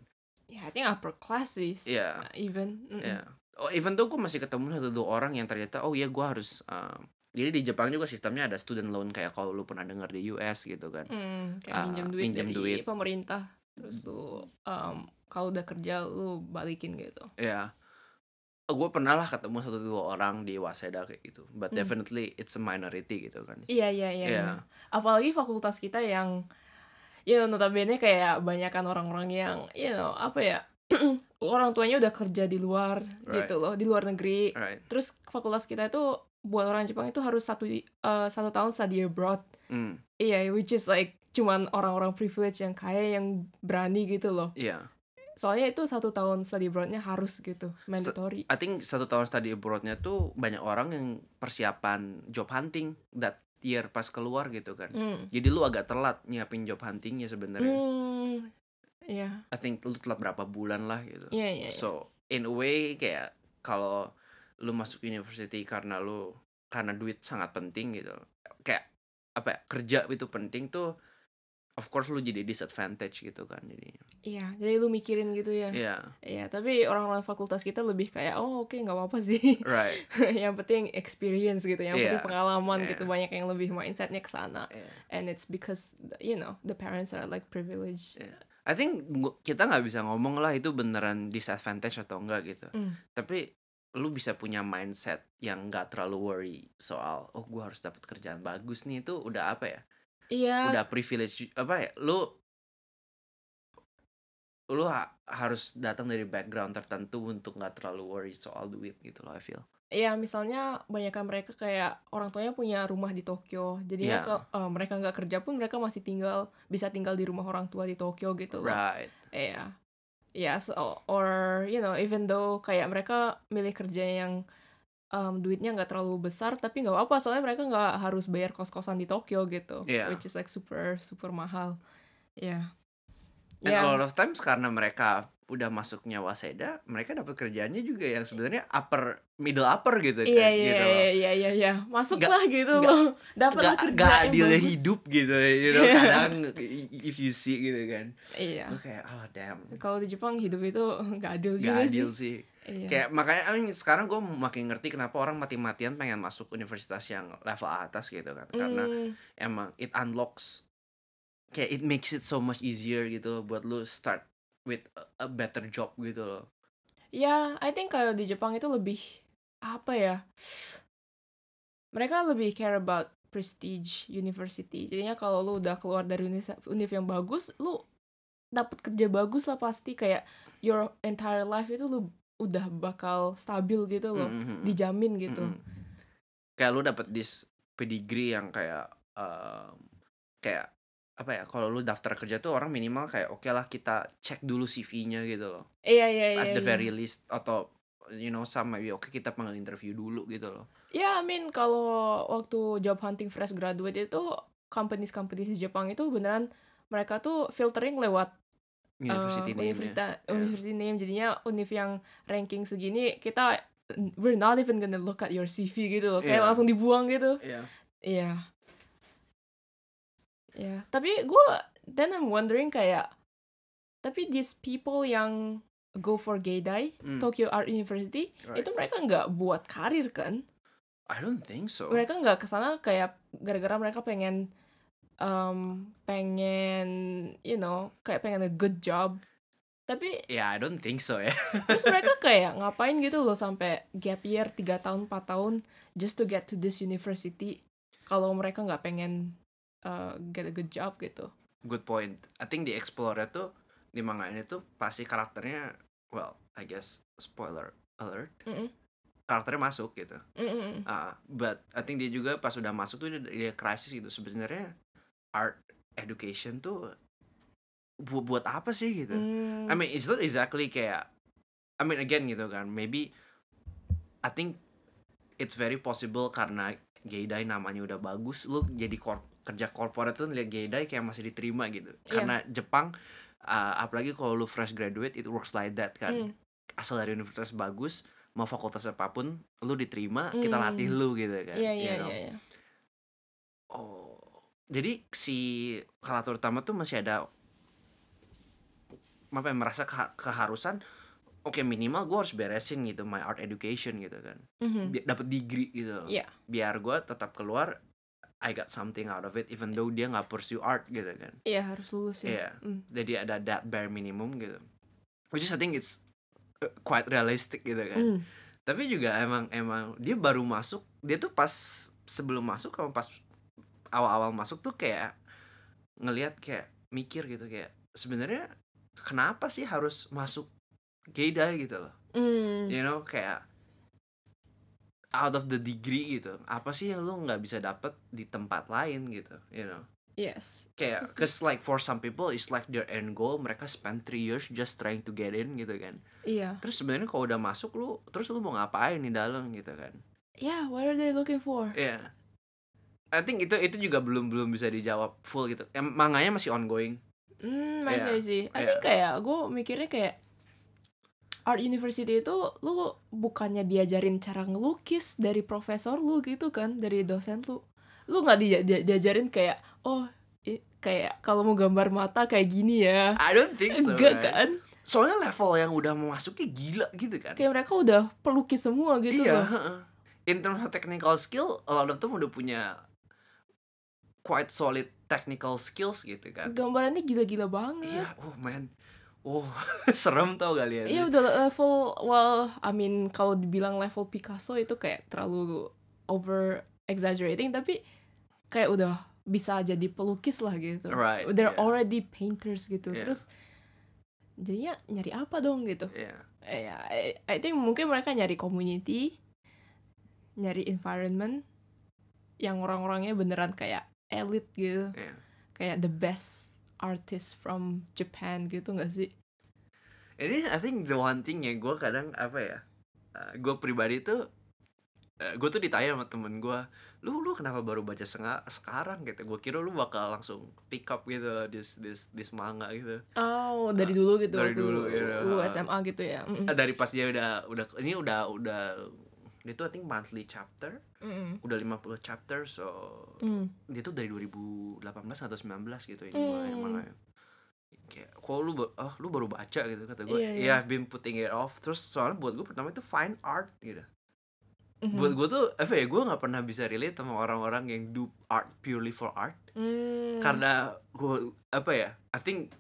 Speaker 2: Ya, I think upper class sih, s-
Speaker 1: Iya.
Speaker 2: even. Mm-mm.
Speaker 1: Ya, oh even tuh gue masih ketemu satu dua orang yang ternyata, oh ya gue harus. um, jadi di Jepang juga sistemnya ada student loan kayak kalau lu pernah dengar di US gitu kan.
Speaker 2: Hmm, kayak
Speaker 1: Ah,
Speaker 2: minjem duit
Speaker 1: minjem
Speaker 2: dari
Speaker 1: duit.
Speaker 2: pemerintah, terus lu um, kalau udah kerja lu balikin gitu.
Speaker 1: Ya, gue pernah lah ketemu satu dua orang di Waseda kayak gitu. But
Speaker 2: Hmm.
Speaker 1: definitely it's a minority gitu kan.
Speaker 2: Iya iya iya.
Speaker 1: Iya.
Speaker 2: iya. Apalagi fakultas kita yang, you know, notabene kayak banyakan orang-orang yang, you know, apa ya, orang tuanya udah kerja di luar
Speaker 1: Right.
Speaker 2: gitu loh, di luar negeri.
Speaker 1: Right.
Speaker 2: Terus fakultas kita itu buat orang Jepang itu harus satu eh, satu tahun study abroad.
Speaker 1: Hmm.
Speaker 2: Iya, which is like cuman orang-orang privilege yang kaya yang berani gitu loh.
Speaker 1: Iya.
Speaker 2: Soalnya itu satu tahun study abroadnya harus gitu, mandatory.
Speaker 1: I think satu tahun study abroadnya tuh banyak orang yang persiapan job hunting that year pas keluar gitu kan.
Speaker 2: Hmm.
Speaker 1: Jadi lu agak telat nyiapin job huntingnya sebenarnya.
Speaker 2: Hmm. Iya,
Speaker 1: I think lu telat berapa bulan lah gitu.
Speaker 2: iya iya. iya.
Speaker 1: So in a way kayak kalau lu masuk university karena lu karena duit sangat penting gitu. Kayak apa ya kerja itu penting tuh of course lu jadi disadvantage gitu kan jadi
Speaker 2: Iya, jadi lu mikirin gitu ya.
Speaker 1: Iya,
Speaker 2: Iya, tapi orang-orang fakultas kita lebih kayak, oh oke nggak apa-apa sih.
Speaker 1: right.
Speaker 2: yang penting experience gitu, yang penting
Speaker 1: Iya,
Speaker 2: pengalaman
Speaker 1: iya.
Speaker 2: gitu. Banyak yang lebih mindsetnya ke sana.
Speaker 1: Yeah.
Speaker 2: And it's because, you know, the parents are like privileged.
Speaker 1: Yeah. I think kita nggak bisa ngomong lah itu beneran disadvantage atau enggak gitu.
Speaker 2: Mm.
Speaker 1: Tapi lu bisa punya mindset yang nggak terlalu worry soal oh gua harus dapat kerjaan bagus nih itu udah apa ya?
Speaker 2: Iya,
Speaker 1: Udah privilege apa ya? Lu lu ha- harus datang dari background tertentu untuk nggak terlalu worry soal duit gitu loh I feel.
Speaker 2: iya misalnya banyakkan mereka kayak orang tuanya punya rumah di Tokyo. Jadinya
Speaker 1: Iya.
Speaker 2: ke eh, mereka nggak kerja pun mereka masih tinggal bisa tinggal di rumah orang tua di Tokyo gitu loh.
Speaker 1: Right.
Speaker 2: Iya. Iya, so, or you know, even though kayak mereka milih kerja yang um, duitnya nggak terlalu besar, tapi nggak apa-apa, soalnya mereka nggak harus bayar kos-kosan di Tokyo gitu,
Speaker 1: Iya.
Speaker 2: which is like super super mahal. Iya.
Speaker 1: And
Speaker 2: Ya,
Speaker 1: a lot of times karena mereka udah masuknya Waseda, mereka dapat kerjaannya juga yang sebenarnya upper middle upper gitu kan
Speaker 2: iya iya
Speaker 1: gitu
Speaker 2: iya
Speaker 1: loh.
Speaker 2: iya iya iya, masuklah gitu
Speaker 1: nggak-
Speaker 2: loh, dapatlah
Speaker 1: Gak,
Speaker 2: kerja
Speaker 1: gak
Speaker 2: yang
Speaker 1: adilnya
Speaker 2: bagus.
Speaker 1: hidup gitu you know
Speaker 2: Iya.
Speaker 1: kadang if you see gitu kan
Speaker 2: Iya.
Speaker 1: Lu kayak oh damn
Speaker 2: Kalau di Jepang hidup itu nggak adil
Speaker 1: gak
Speaker 2: juga
Speaker 1: adil
Speaker 2: sih.
Speaker 1: sih
Speaker 2: Iya.
Speaker 1: kayak makanya I mean, sekarang gue makin ngerti kenapa orang mati-matian pengen masuk universitas yang level atas gitu kan karena
Speaker 2: Hmm,
Speaker 1: emang it unlocks kayak it makes it so much easier gitu loh buat lu start with a, a better job gitu loh
Speaker 2: Ya, I think kalau di Jepang itu lebih apa ya? Mereka lebih care about prestige university. Jadinya kalau lu udah keluar dari univ, univ yang bagus, lu dapat kerja bagus lah pasti kayak your entire life itu lu udah bakal stabil gitu loh,
Speaker 1: Mm-mm.
Speaker 2: dijamin gitu.
Speaker 1: Mm-mm. kayak lu dapet this pedigree yang kayak um, kayak apa ya kalau lu daftar kerja tuh orang minimal kayak oke lah kita cek dulu CV-nya gitu loh
Speaker 2: Iya iya iya.
Speaker 1: at the
Speaker 2: iya.
Speaker 1: very least atau you know some maybe oke kita panggil interview dulu gitu loh
Speaker 2: Ya, I mean kalau waktu job hunting fresh graduate itu companies companies di Jepang itu beneran mereka tuh filtering lewat
Speaker 1: university
Speaker 2: eh,
Speaker 1: name
Speaker 2: universitas
Speaker 1: Yeah.
Speaker 2: university name jadinya univ yang ranking segini kita we're not even gonna look at your CV gitu loh kayak
Speaker 1: Iya.
Speaker 2: langsung dibuang gitu
Speaker 1: Iya.
Speaker 2: Iya. Iya, tapi gue then I'm wondering kayak tapi these people yang go for Gaydai,
Speaker 1: Hmm,
Speaker 2: Tokyo Art University,
Speaker 1: right.
Speaker 2: itu mereka nggak buat karir kan?
Speaker 1: I don't think so.
Speaker 2: Mereka nggak ke sana kayak gara-gara mereka pengen um, pengen you know kayak pengen a good job. Tapi
Speaker 1: Yeah, I don't think so ya.
Speaker 2: terus mereka kayak ngapain gitu loh sampai gap year 3 tahun 4 tahun just to get to this university kalau mereka nggak pengen uh, get a good job gitu.
Speaker 1: Good point. I think di Explorer tuh di manga ini tuh pasti karakternya well, I guess spoiler alert.
Speaker 2: Mm-mm.
Speaker 1: Karakternya masuk gitu.
Speaker 2: Mm-mm.
Speaker 1: Ah, but I think dia juga pas udah masuk tuh dia, dia krisis gitu. Sebenarnya art education tuh bu- buat apa sih gitu?
Speaker 2: Mm.
Speaker 1: I mean, it's not exactly kayak I mean again gitu kan. Maybe I think it's very possible karena Gaydai namanya udah bagus, lu jadi kor- kerja corporate tuh lihat Gaydai kayak masih diterima gitu.
Speaker 2: Iya.
Speaker 1: Karena Jepang uh, apalagi kalau lu fresh graduate it works like that kan.
Speaker 2: Mm.
Speaker 1: Asal dari universitas bagus, mau fakultas apa pun, lu diterima, kita
Speaker 2: Mm.
Speaker 1: latih lu gitu kan.
Speaker 2: Iya
Speaker 1: you
Speaker 2: iya
Speaker 1: know.
Speaker 2: iya iya.
Speaker 1: Jadi si karakter utama tuh masih ada apa ya, merasa keha- keharusan oke minimal gue harus beresin gitu my art education gitu kan
Speaker 2: Mhm.
Speaker 1: Bi- dapat degree gitu
Speaker 2: Iya.
Speaker 1: biar gue tetap keluar I got something out of it even though dia nggak pursue art gitu kan
Speaker 2: Iya harus lulus ya.
Speaker 1: Iya.
Speaker 2: Mm.
Speaker 1: jadi ada that bare minimum gitu which is I think it's uh, quite realistic gitu kan
Speaker 2: Mm.
Speaker 1: tapi juga emang emang dia baru masuk dia tuh pas sebelum masuk kalau pas awal-awal masuk tuh kayak ngelihat kayak mikir gitu kayak sebenarnya kenapa sih harus masuk Gaydai gitu loh
Speaker 2: Mm.
Speaker 1: you know kayak out of the degree gitu apa sih yang lu nggak bisa dapet di tempat lain gitu you know
Speaker 2: Yes.
Speaker 1: kayak cause like for some people it's like their end goal mereka spend three years just trying to get in gitu kan
Speaker 2: Iya.
Speaker 1: terus sebenarnya kalau udah masuk lu terus lu mau ngapain di dalam gitu kan
Speaker 2: Yeah, what are they looking for?
Speaker 1: Iya. I think itu itu juga belum belum bisa dijawab full gitu. Em, manganya masih ongoing.
Speaker 2: Hmm,
Speaker 1: Iya,
Speaker 2: I see. I
Speaker 1: iya.
Speaker 2: think kayak gue mikirnya kayak art university itu lu bukannya diajarin cara ngelukis dari profesor lu gitu kan, dari dosen lu. Lu nggak dia, dia- diajarin kayak oh i- kayak kalau mau gambar mata kayak gini ya.
Speaker 1: I don't think so.
Speaker 2: Enggak
Speaker 1: right?
Speaker 2: kan?
Speaker 1: Soalnya level yang udah memasuki gila gitu kan.
Speaker 2: Kayak mereka udah pelukis semua gitu
Speaker 1: iya.
Speaker 2: loh.
Speaker 1: heeh. In terms of technical skill, a lot of them udah punya quite solid technical skills gitu kan.
Speaker 2: Gambarannya gila-gila banget.
Speaker 1: Iya, oh man. Oh, serem tau kalian.
Speaker 2: Iya udah level well I mean kalau dibilang level Picasso itu kayak terlalu over exaggerating tapi kayak udah bisa jadi pelukis lah gitu.
Speaker 1: Right,
Speaker 2: They're
Speaker 1: yeah.
Speaker 2: already painters gitu.
Speaker 1: Yeah.
Speaker 2: Terus jadinya nyari apa dong gitu.
Speaker 1: Iya.
Speaker 2: Ya, I, I think mungkin mereka nyari community, nyari environment yang orang-orangnya beneran kayak elite gitu.
Speaker 1: Iya.
Speaker 2: Kayak the best artist from Japan gitu gak sih?
Speaker 1: Ini I think the one thing yang gue kadang apa ya, gue pribadi tuh, gue tuh ditanya sama temen gue, lu lu kenapa baru baca senga sekarang gitu? Gue kira lu bakal langsung pick up gitu loh, this this this manga gitu.
Speaker 2: Oh, dari dulu gitu.
Speaker 1: Dari
Speaker 2: waktu
Speaker 1: dulu, iya.
Speaker 2: Lu SMA gitu ya.
Speaker 1: Ah, Dari pas dia udah udah ini udah udah dia tuh I think monthly chapter,
Speaker 2: Mm-mm.
Speaker 1: udah 50 chapter, so
Speaker 2: Mm.
Speaker 1: dia tuh dari 2018 atau 19 gitu ini
Speaker 2: Hmm.
Speaker 1: manganya. Kayak, kok lu oh lu baru baca gitu kata gue.
Speaker 2: Iya,
Speaker 1: Iya,
Speaker 2: iya.
Speaker 1: I've been putting it off. Terus soalnya buat gue pertama itu fine art gitu.
Speaker 2: Mhm.
Speaker 1: Buat gue tuh apa ya, gue nggak pernah bisa relate sama orang-orang yang do art purely for art.
Speaker 2: Mm.
Speaker 1: Karena gue apa ya, I think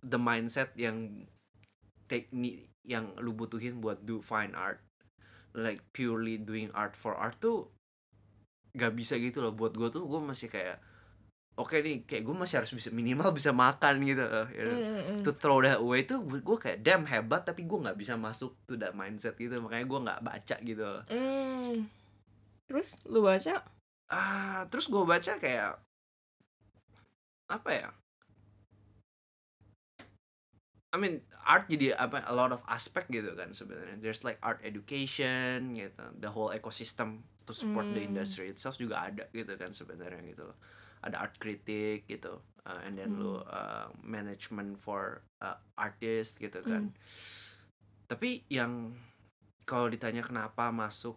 Speaker 1: the mindset yang teknik yang lu butuhin buat do fine art like purely doing art for art tuh gak bisa gitu loh buat gue tuh gue masih kayak oke nih kayak gue masih harus bisa minimal bisa makan gitu loh you know.
Speaker 2: Mm-mm.
Speaker 1: to throw that away tuh gue kayak damn hebat tapi gue nggak bisa masuk to that mindset gitu makanya gue nggak baca gitu loh.
Speaker 2: Mm. Terus lu baca?
Speaker 1: ah terus gue baca kayak apa ya I mean art jadi apa a lot of aspect gitu kan sebenarnya there's like art education gitu the whole ecosystem to support the
Speaker 2: Hmm.
Speaker 1: industry itself juga ada gitu kan sebenarnya gitu loh ada art critic gitu uh, and then lu
Speaker 2: Hmm.
Speaker 1: uh, management for uh, artist gitu kan
Speaker 2: Hmm.
Speaker 1: tapi yang kalau ditanya kenapa masuk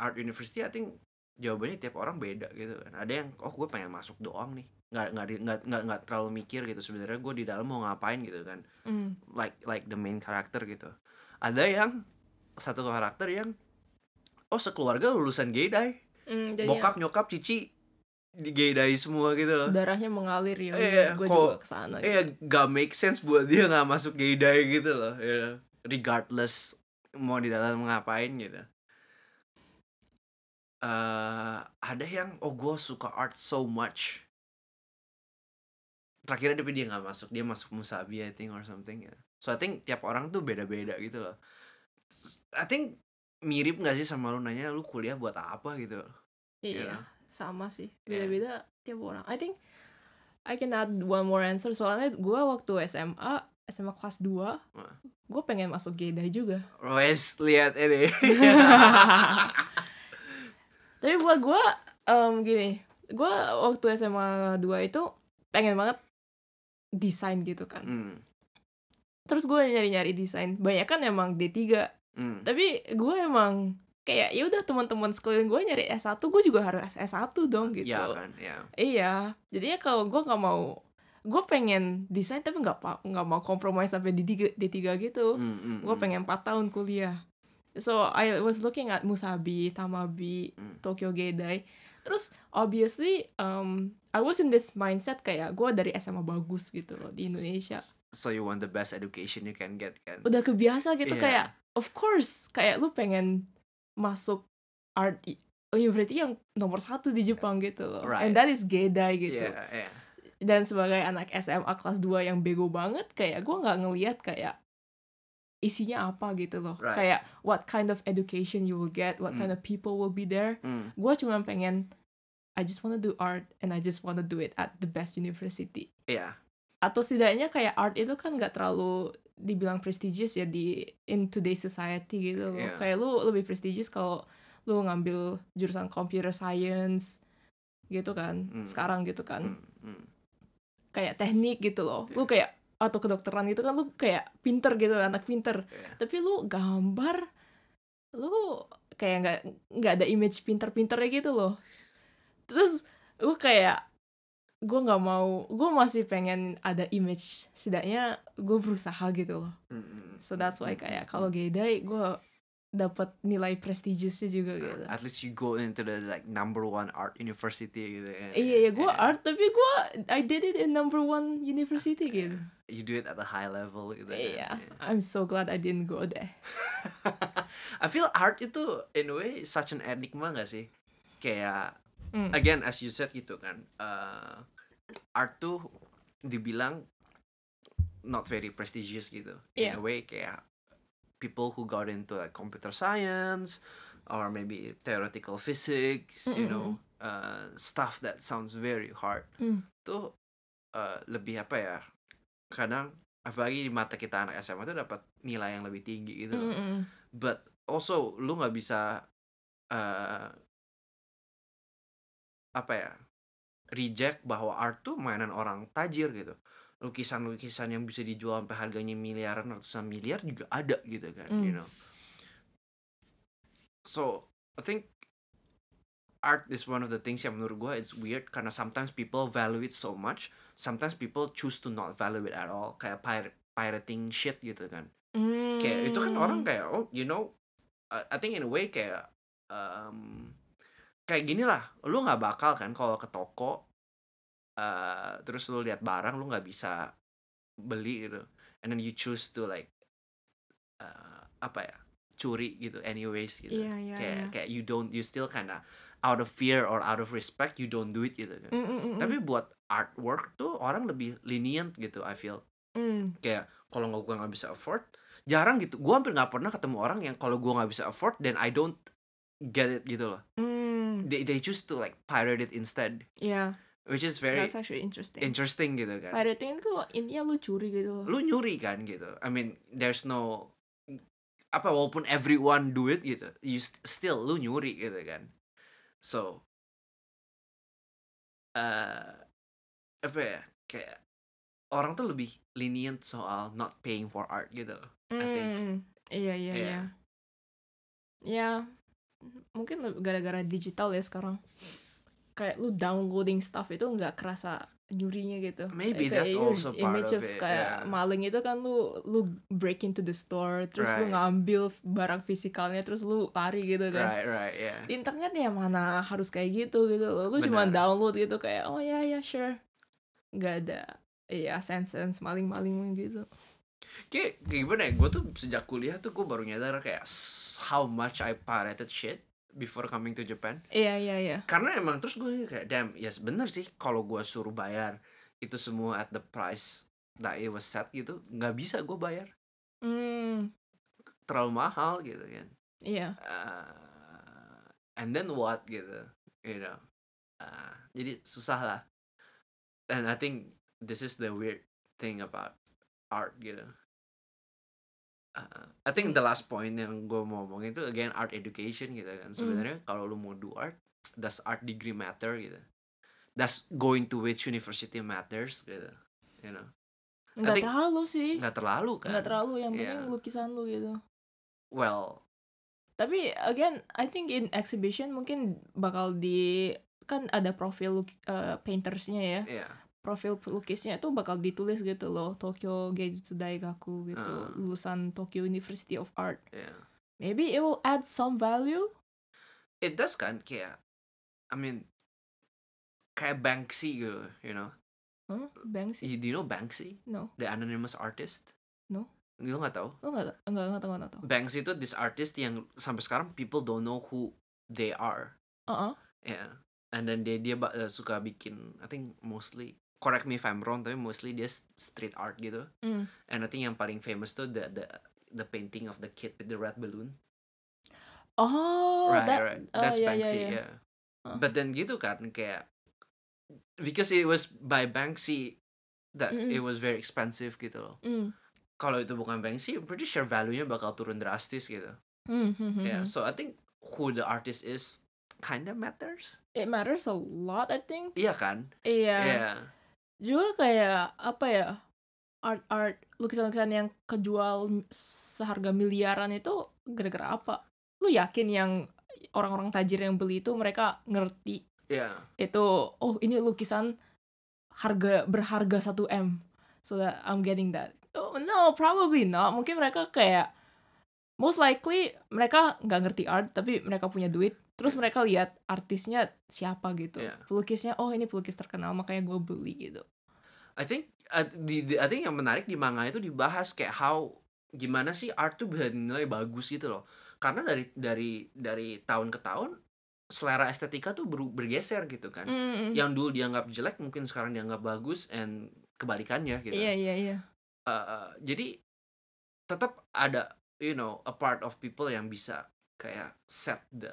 Speaker 1: art university I think jawabannya tiap orang beda gitu kan ada yang oh gue pengen masuk doang nih nggak nggak nggak nggak nggak terlalu mikir gitu sebenarnya gue di dalam mau ngapain gitu kan
Speaker 2: Hmm.
Speaker 1: like like the main character gitu ada yang satu karakter yang oh sekeluarga lulusan gaydai
Speaker 2: Hmm, jadi
Speaker 1: bokap nyokap cici di gaydai semua gitu loh
Speaker 2: darahnya mengalir ya
Speaker 1: Iya,
Speaker 2: gue juga ke sana gitu.
Speaker 1: Iya, gak make sense buat dia nggak masuk gaydai gitu loh. ya. Regardless mau di dalam ngapain gitu. eh ada yang oh gue suka art so much. Terakhirnya tapi dia nggak masuk, dia masuk Musabi I think or something ya. So I think tiap orang tuh beda-beda gitu loh. I think mirip gak sih sama lu nanya lu kuliah buat apa gitu.
Speaker 2: Iya,
Speaker 1: Yeah.
Speaker 2: sama sih.
Speaker 1: Yeah.
Speaker 2: Beda-beda tiap orang. I think I can add one more answer soalnya gue waktu SMA, SMA kelas 2,
Speaker 1: Wah.
Speaker 2: gue pengen masuk Gaydai juga.
Speaker 1: Wes lihat ini.
Speaker 2: Tapi buat gue em, gini, gue waktu SMA 2 itu pengen banget desain gitu kan.
Speaker 1: hmm.
Speaker 2: Terus gue nyari-nyari desain. Banyak kan emang D3.
Speaker 1: Hmm.
Speaker 2: Tapi gue emang kayak ya udah teman-teman sekeliling gue nyari S1, gue juga harus S1 dong gitu.
Speaker 1: Ya kan, ya.
Speaker 2: Iya, jadinya kalau gue nggak mau, gue pengen desain tapi nggak nggak mau kompromi sampai di D3, D3 gitu.
Speaker 1: Hmm, hmm,
Speaker 2: Gue pengen 4 tahun kuliah. So I was looking at Musabi, Tamabi,
Speaker 1: Hmm.
Speaker 2: Tokyo Gaydai. Terus obviously um, I was in this mindset kayak gue dari SMA bagus gitu loh di Indonesia.
Speaker 1: So you want the best education you can get kan?
Speaker 2: Udah kebiasa gitu
Speaker 1: Iya.
Speaker 2: kayak of course kayak lu pengen masuk art university yang nomor satu di Jepang gitu loh.
Speaker 1: Right.
Speaker 2: And that is Gaydai gitu.
Speaker 1: Iya, iya.
Speaker 2: dan sebagai anak SMA kelas 2 yang bego banget kayak gue nggak ngelihat kayak isinya apa gitu loh
Speaker 1: Right.
Speaker 2: kayak what kind of education you will get what
Speaker 1: Hmm.
Speaker 2: kind of people will be there
Speaker 1: Hmm.
Speaker 2: gue cuma pengen I just wanna do art and I just wanna do it at the best university
Speaker 1: Iya.
Speaker 2: atau setidaknya kayak art itu kan nggak terlalu dibilang prestigious ya di in today's society gitu loh
Speaker 1: Iya.
Speaker 2: kayak lu lebih prestigious kalau lu ngambil jurusan computer science gitu kan
Speaker 1: Hmm.
Speaker 2: sekarang gitu kan
Speaker 1: Hmm, hmm.
Speaker 2: kayak teknik gitu loh lu kayak atau kedokteran gitu kan lu kayak pinter gitu anak pinter
Speaker 1: Iya.
Speaker 2: tapi lu gambar lu kayak nggak nggak ada image pinter-pinternya gitu loh terus gue kayak gue nggak mau gue masih pengen ada image setidaknya gue berusaha gitu loh so that's why kayak kalau Gaydai gue dapat nilai prestigiousnya juga
Speaker 1: hmm.
Speaker 2: gitu
Speaker 1: At least you go into the like number one art university gitu kan.
Speaker 2: iya ya gue art tapi gue I did it in number one university gitu
Speaker 1: You do it at a high level gitu kan.
Speaker 2: Iya,
Speaker 1: Yeah.
Speaker 2: I'm so glad I didn't go there.
Speaker 1: I feel art itu in a way such an enigma gak sih? Kayak
Speaker 2: Hmm.
Speaker 1: again as you said gitu kan. uh, art tuh dibilang not very prestigious gitu. In
Speaker 2: Iya.
Speaker 1: a way kayak people who got into like computer science or maybe theoretical physics, you
Speaker 2: Mm-mm.
Speaker 1: know, uh, stuff that sounds very hard.
Speaker 2: Hmm.
Speaker 1: Tuh uh, lebih apa ya? Kadang apalagi di mata kita anak SMA tuh dapat nilai yang lebih tinggi gitu. loh
Speaker 2: Mm-mm.
Speaker 1: but also lu nggak bisa apa ya reject bahwa art tuh mainan orang tajir gitu lukisan-lukisan yang bisa dijual sampai harganya miliaran ratusan miliar juga ada gitu kan you
Speaker 2: Mm.
Speaker 1: know so I think art is one of the things yang menurut gue it's weird karena sometimes people value it so much sometimes people choose to not value it at all kayak pir- pirating shit gitu kan kayak itu kan orang
Speaker 2: Hmm.
Speaker 1: kayak oh you know I think in a way kayak um, kayak gini lah lu nggak bakal kan kalau ke toko uh, terus lu lihat barang lu nggak bisa beli gitu and then you choose to like uh, apa ya curi gitu anyways gitu
Speaker 2: Iya, iya,
Speaker 1: kayak
Speaker 2: iya.
Speaker 1: kayak you don't you still kinda out of fear or out of respect you don't do it gitu kan
Speaker 2: Mm-mm-mm.
Speaker 1: tapi buat artwork tuh orang lebih lenient gitu I feel
Speaker 2: Mm.
Speaker 1: kayak kalau nggak gue nggak bisa afford jarang gitu gue hampir nggak pernah ketemu orang yang kalau gue nggak bisa afford then I don't get it gitu loh
Speaker 2: Mm.
Speaker 1: They they choose to like pirate it instead
Speaker 2: Yeah,
Speaker 1: which is very
Speaker 2: that's actually interesting.
Speaker 1: interesting gitu kan
Speaker 2: Pirating itu intinya lu curi gitu loh.
Speaker 1: lu nyuri kan gitu I mean there's no apa walaupun everyone do it gitu you st- still lu nyuri gitu kan so eh apa ya kayak orang tuh lebih lenient soal not paying for art gitu loh I think.
Speaker 2: Mm. Iya, iya,
Speaker 1: Iya.
Speaker 2: iya. Ya, mungkin gara-gara digital ya sekarang. Kayak lu downloading stuff itu nggak kerasa nyurinya gitu.
Speaker 1: Maybe
Speaker 2: kayak
Speaker 1: that's also part
Speaker 2: image
Speaker 1: of
Speaker 2: of
Speaker 1: it,
Speaker 2: kayak
Speaker 1: yeah.
Speaker 2: maling itu kan lu lu break into the store, terus lu
Speaker 1: Right.
Speaker 2: ngambil barang fisikalnya, terus lu lari gitu kan.
Speaker 1: Right, right, yeah.
Speaker 2: Di internet ya mana harus kayak gitu gitu. Lu cuma
Speaker 1: Benar.
Speaker 2: download gitu kayak oh ya ya sure. Nggak ada ya sense-sense maling-maling gitu.
Speaker 1: Kayak, kayak gimana ya, gue tuh sejak kuliah tuh gue baru nyadar kayak how much I pirated shit before coming to Japan.
Speaker 2: Iya iya iya.
Speaker 1: Karena emang terus gue kayak, damn, ya bener sih kalau gue suruh bayar itu semua at the price that it was set gitu, nggak bisa gue bayar.
Speaker 2: Hmm,
Speaker 1: Terlalu mahal gitu kan.
Speaker 2: iya.
Speaker 1: Uh, and then what gitu, you know. Uh, jadi susah lah. And I think this is the weird thing about art gitu. Uh, I think the last point yang gue mau ngomongin itu again art education gitu kan. Sebenarnya kalau lu mau do art, does art degree matter gitu? Does going to which university matters gitu? You know,
Speaker 2: Nggak
Speaker 1: think-
Speaker 2: terlalu sih.
Speaker 1: nggak terlalu kan?
Speaker 2: Nggak terlalu yang penting lukisan lu gitu.
Speaker 1: Well,
Speaker 2: Tapi again, I think in exhibition mungkin bakal di kan ada profil eh, paintersnya ya.
Speaker 1: yeah.
Speaker 2: Profil pelukisnya itu bakal ditulis gitu loh, Tokyo Geijutsu Daigaku gitu,
Speaker 1: Ah.
Speaker 2: lulusan Tokyo University of Art.
Speaker 1: Yeah.
Speaker 2: Maybe it will add some value.
Speaker 1: It does kan kayak I mean kayak Banksy gitu, you know.
Speaker 2: Huh? Banksy?
Speaker 1: You, do you know Banksy?
Speaker 2: No.
Speaker 1: The anonymous artist?
Speaker 2: No.
Speaker 1: Lu nggak tahu?
Speaker 2: Oh enggak, enggak, enggak tahu, enggak tahu.
Speaker 1: Banksy itu this artist yang sampai sekarang people don't know who they are.
Speaker 2: Uh-uh.
Speaker 1: Yeah. And then dia dia eh, suka bikin I think mostly correct me if I'm wrong tapi mostly dia street art gitu.
Speaker 2: Mm.
Speaker 1: And I think yang paling famous tuh the the the painting of the kid with the red balloon.
Speaker 2: Oh,
Speaker 1: right,
Speaker 2: that,
Speaker 1: right.
Speaker 2: oh,
Speaker 1: That's
Speaker 2: iya,
Speaker 1: Banksy,
Speaker 2: iya.
Speaker 1: yeah.
Speaker 2: Huh.
Speaker 1: But then gitu kan kayak because it was by Banksy that
Speaker 2: Mm-mm.
Speaker 1: it was very expensive gitu loh.
Speaker 2: Mm.
Speaker 1: Kalau itu bukan Banksy, I'm pretty sure value-nya bakal turun drastis gitu.
Speaker 2: Mm, hmm,
Speaker 1: Yeah,
Speaker 2: hmm.
Speaker 1: so I think who the artist is kinda matters.
Speaker 2: It matters a lot, I think.
Speaker 1: Iya kan?
Speaker 2: Iya.
Speaker 1: Yeah.
Speaker 2: Juga kayak apa ya art art lukisan-lukisan yang kejual seharga miliaran itu gara-gara apa? Lu yakin yang orang-orang tajir yang beli itu mereka ngerti?
Speaker 1: Yeah.
Speaker 2: itu oh ini lukisan harga berharga 1 m. So that I'm getting that. Oh no probably not. Mungkin mereka kayak most likely mereka nggak ngerti art tapi mereka punya duit terus mereka lihat artisnya siapa gitu
Speaker 1: Yeah.
Speaker 2: pelukisnya oh ini pelukis terkenal makanya gue beli gitu
Speaker 1: I think uh, di, di- I think yang menarik di manga itu dibahas kayak how gimana sih art tuh bisa dinilai bagus gitu loh. Karena dari dari dari tahun ke tahun selera estetika tuh ber- bergeser gitu kan.
Speaker 2: Mm, mm.
Speaker 1: Yang dulu dianggap jelek mungkin sekarang dianggap bagus and kebalikannya gitu.
Speaker 2: Iya iya iya.
Speaker 1: Uh, uh, jadi tetap ada you know a part of people yang bisa kayak set the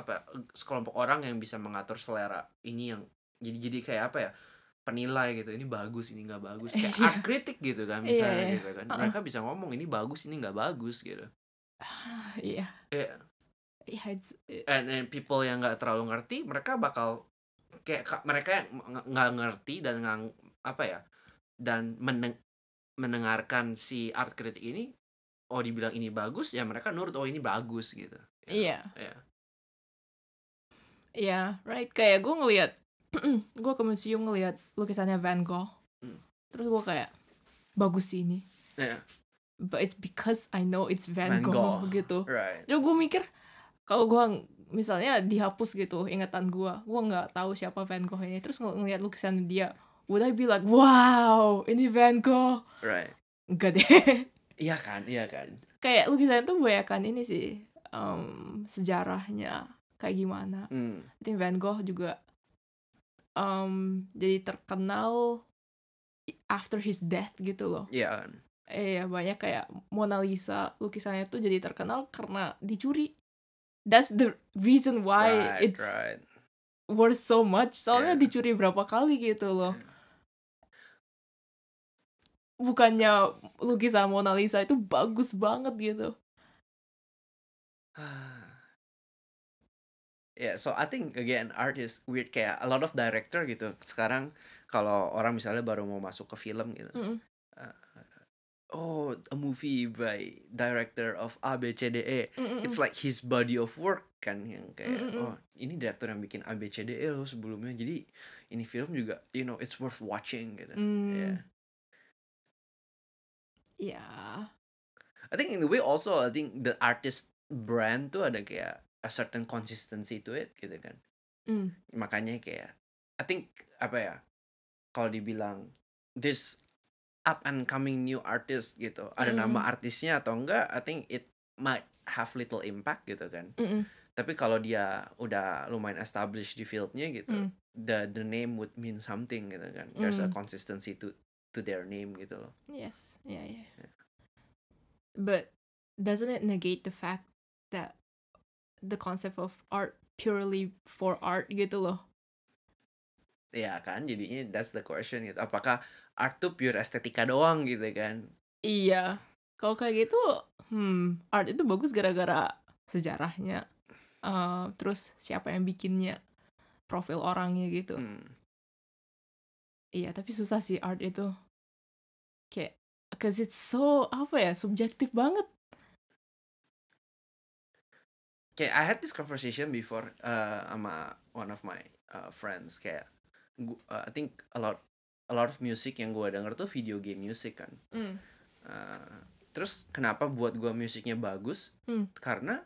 Speaker 1: apa sekelompok orang yang bisa mengatur selera ini yang jadi jadi kayak apa ya penilai gitu ini bagus ini nggak bagus kayak
Speaker 2: Iya.
Speaker 1: art kritik gitu kan
Speaker 2: Iya,
Speaker 1: misalnya
Speaker 2: iya.
Speaker 1: gitu kan
Speaker 2: Uh-uh.
Speaker 1: mereka bisa ngomong ini bagus ini nggak bagus gitu
Speaker 2: Iya.
Speaker 1: Iya.
Speaker 2: Iya. it's-
Speaker 1: and, and people yang nggak terlalu ngerti mereka bakal kayak ka- mereka yang nggak- nggak ngerti dan ngang apa ya dan meneng- mendengarkan si art kritik ini oh dibilang ini bagus ya mereka nurut oh ini bagus gitu
Speaker 2: Iya.
Speaker 1: Iya.
Speaker 2: Iya, right. Kayak gue ngelihat, gue ke museum ngelihat lukisannya Van Gogh.
Speaker 1: Hmm.
Speaker 2: Terus gue kayak bagus sih ini.
Speaker 1: Iya.
Speaker 2: But it's because I know it's Van,
Speaker 1: Van
Speaker 2: Gogh,
Speaker 1: Gogh.
Speaker 2: gitu.
Speaker 1: right
Speaker 2: Jadi gue mikir kalau gue misalnya dihapus gitu ingatan gue, gue nggak tahu siapa Van Gogh ini. Terus ng- ngeliat lukisan dia, would I be like, wow, ini Van Gogh?
Speaker 1: right
Speaker 2: Enggak deh.
Speaker 1: iya kan iya kan
Speaker 2: kayak lukisan itu banyakan ini sih em, sejarahnya kayak gimana.
Speaker 1: hmm.
Speaker 2: Think Van Gogh juga em, jadi terkenal after his death gitu loh.
Speaker 1: iya kan
Speaker 2: Eh ya banyak kayak Mona Lisa lukisannya tuh jadi terkenal karena dicuri. That's the reason why
Speaker 1: right
Speaker 2: it's
Speaker 1: right
Speaker 2: worth so much. Soalnya
Speaker 1: Yeah.
Speaker 2: dicuri berapa kali gitu loh.
Speaker 1: Yeah.
Speaker 2: Bukannya lukisan Mona Lisa itu bagus banget gitu.
Speaker 1: Yeah, so I think again art is weird kayak a lot of director gitu. Sekarang kalau orang misalnya baru mau masuk ke film gitu,
Speaker 2: Mm-mm.
Speaker 1: oh a movie by director of ABCDE
Speaker 2: Mm, mm,
Speaker 1: it's
Speaker 2: mm.
Speaker 1: like his body of work kan yang kayak
Speaker 2: Mm, mm, mm.
Speaker 1: oh ini direktur yang bikin ABCDE loh sebelumnya jadi ini film juga you know it's worth watching gitu
Speaker 2: Hmm.
Speaker 1: yeah
Speaker 2: Ya.
Speaker 1: I think in the way also I think the artist brand tuh ada kayak a certain consistency to it gitu kan
Speaker 2: Hmm.
Speaker 1: makanya kayak I think apa ya kalau dibilang this up and coming new artist gitu ada
Speaker 2: Mm.
Speaker 1: nama artisnya atau enggak I think it might have little impact gitu kan
Speaker 2: Mm-mm.
Speaker 1: tapi kalau dia udah lumayan established di fieldnya gitu
Speaker 2: Mm.
Speaker 1: the the name would mean something gitu kan there's a
Speaker 2: Mm.
Speaker 1: consistency to to their name gitu loh
Speaker 2: Yes. Yeah, yeah. But doesn't it negate the fact that the concept of art purely for art gitu loh?
Speaker 1: ya kan jadinya that's the question gitu apakah art tuh pure estetika doang gitu kan
Speaker 2: Iya. Kalau kayak gitu, hmm, art itu bagus gara-gara sejarahnya. eh, terus siapa yang bikinnya, profil orangnya gitu.
Speaker 1: Hmm.
Speaker 2: Iya, tapi susah sih art itu. Kayak, cause it's so, apa ya, subjektif banget.
Speaker 1: Kayak I had this conversation before uh, sama one of my uh, friends kayak gu- uh, I think a lot a lot of music yang gue denger tuh video game music kan
Speaker 2: Hmm.
Speaker 1: Uh, terus kenapa buat gue musiknya bagus
Speaker 2: Hmm.
Speaker 1: karena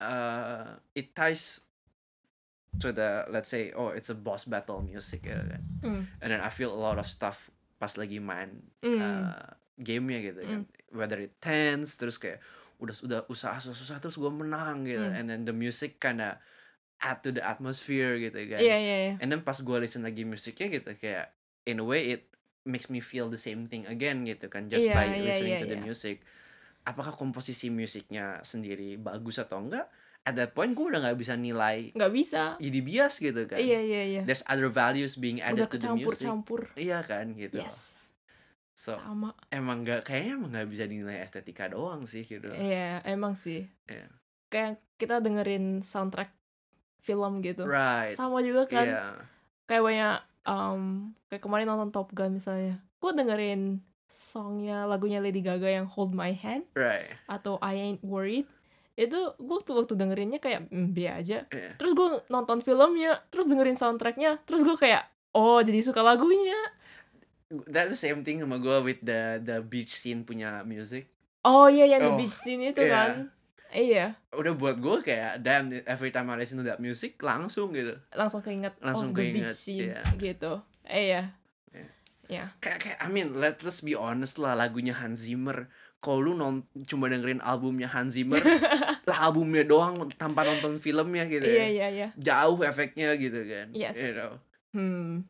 Speaker 1: uh, it ties to the let's say oh it's a boss battle music ya kan
Speaker 2: Hmm.
Speaker 1: and then I feel a lot of stuff pas lagi main
Speaker 2: Hmm.
Speaker 1: uh, gamenya gitu kan whether it tense terus kayak udah udah usaha susah terus gue menang gitu
Speaker 2: Hmm.
Speaker 1: and then the music kinda add to the atmosphere gitu kan
Speaker 2: Iya, iya, iya.
Speaker 1: and then pas gue listen lagi musiknya gitu kayak in a way it makes me feel the same thing again gitu kan just
Speaker 2: Iya,
Speaker 1: by
Speaker 2: iya,
Speaker 1: listening
Speaker 2: iya,
Speaker 1: to the
Speaker 2: iya.
Speaker 1: music apakah komposisi musiknya sendiri bagus atau enggak at that point gue udah nggak bisa nilai
Speaker 2: Nggak bisa.
Speaker 1: jadi bias gitu kan
Speaker 2: Iya, iya, iya.
Speaker 1: there's other values being added
Speaker 2: Udah
Speaker 1: to the music
Speaker 2: kecampur-campur.
Speaker 1: iya kan gitu
Speaker 2: Yes.
Speaker 1: So
Speaker 2: Sama.
Speaker 1: emang nggak kayaknya emang nggak bisa dinilai estetika doang sih gitu
Speaker 2: Iya, emang sih.
Speaker 1: Iya.
Speaker 2: Kayak kita dengerin soundtrack film gitu.
Speaker 1: right
Speaker 2: Sama juga kan.
Speaker 1: iya
Speaker 2: Kayak banyak, um, kayak kemarin nonton Top Gun misalnya. Gue dengerin songnya, lagunya Lady Gaga yang Hold My Hand
Speaker 1: right
Speaker 2: atau I Ain't Worried. Itu gue tuh waktu dengerinnya kayak, mm, B aja.
Speaker 1: Iya.
Speaker 2: Terus gue nonton filmnya, terus dengerin soundtracknya, terus gue kayak, oh jadi suka lagunya.
Speaker 1: That's the same thing sama gue with the the beach scene punya music
Speaker 2: Oh iya yang
Speaker 1: Oh,
Speaker 2: the beach scene itu
Speaker 1: iya.
Speaker 2: kan. Iya,
Speaker 1: udah buat gue kayak damn every time I listen to that music langsung gitu
Speaker 2: langsung keinget
Speaker 1: Langsung
Speaker 2: oh the beach
Speaker 1: keinget,
Speaker 2: scene
Speaker 1: iya.
Speaker 2: gitu. Eh, iya.
Speaker 1: Iya.
Speaker 2: Iya.
Speaker 1: kayak kayak I mean let let's be honest lah lagunya Hans Zimmer kalau lu non cuma dengerin albumnya Hans Zimmer lah albumnya doang tanpa nonton filmnya gitu
Speaker 2: Iya,
Speaker 1: ya
Speaker 2: iya, iya.
Speaker 1: jauh efeknya gitu kan
Speaker 2: Yes.
Speaker 1: you know
Speaker 2: Hmm.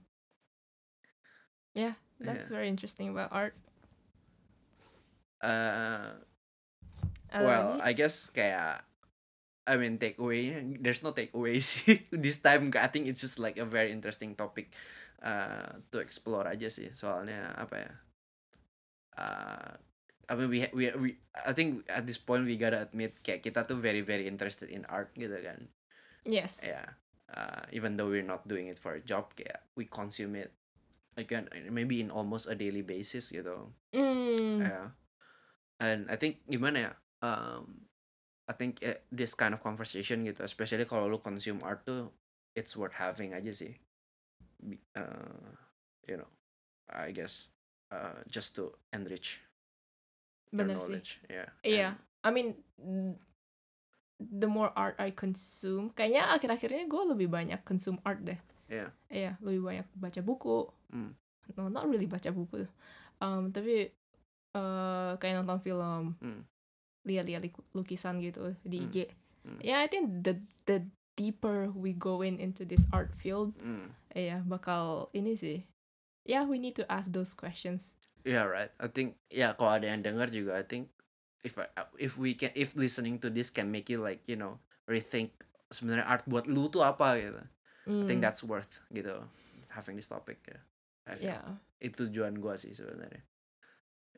Speaker 2: Yeah, that's very interesting about art.
Speaker 1: Uh,
Speaker 2: Ada
Speaker 1: well? I guess kayak I mean takeaway there's no takeaways this time I think it's just like a very interesting topic uh, to explore aja sih soalnya apa ya uh, I mean we, we we I think at this point we gotta admit kayak kita tuh very very interested in art gitu kan
Speaker 2: yes.
Speaker 1: ya uh, even though we're not doing it for a job kayak we consume it again maybe in almost a daily basis gitu
Speaker 2: Hmm.
Speaker 1: Yeah. And I think gimana ya? Um, I think eh, this kind of conversation gitu, especially kalau lu consume art tuh, it's worth having aja sih. Uh, you know, I guess uh, just to enrich
Speaker 2: Bener sih.
Speaker 1: knowledge. Yeah.
Speaker 2: Iya.
Speaker 1: and-
Speaker 2: I mean, mm, the more art I consume, kayaknya akhir-akhirnya gue lebih banyak consume art deh.
Speaker 1: Iya.
Speaker 2: Iya, lebih banyak baca buku.
Speaker 1: Hmm.
Speaker 2: No, not really baca buku. Um, tapi eh kayak nonton film,
Speaker 1: Hmm.
Speaker 2: lihat-lihat lukisan gitu di. IG.
Speaker 1: Hmm.
Speaker 2: Ya, I think the the deeper we go in into this art field,
Speaker 1: Mm.
Speaker 2: iya bakal ini sih. Yeah, we need to ask those questions.
Speaker 1: Yeah, right. I think yeah, kalau ada yang dengar juga, I think if I, if we can if listening to this can make you like you know rethink sebenarnya art buat lu tuh apa gitu. I think
Speaker 2: Hmm,
Speaker 1: that's worth gitu having this topic ya.
Speaker 2: Yeah.
Speaker 1: Itu tujuan gua sih sebenarnya.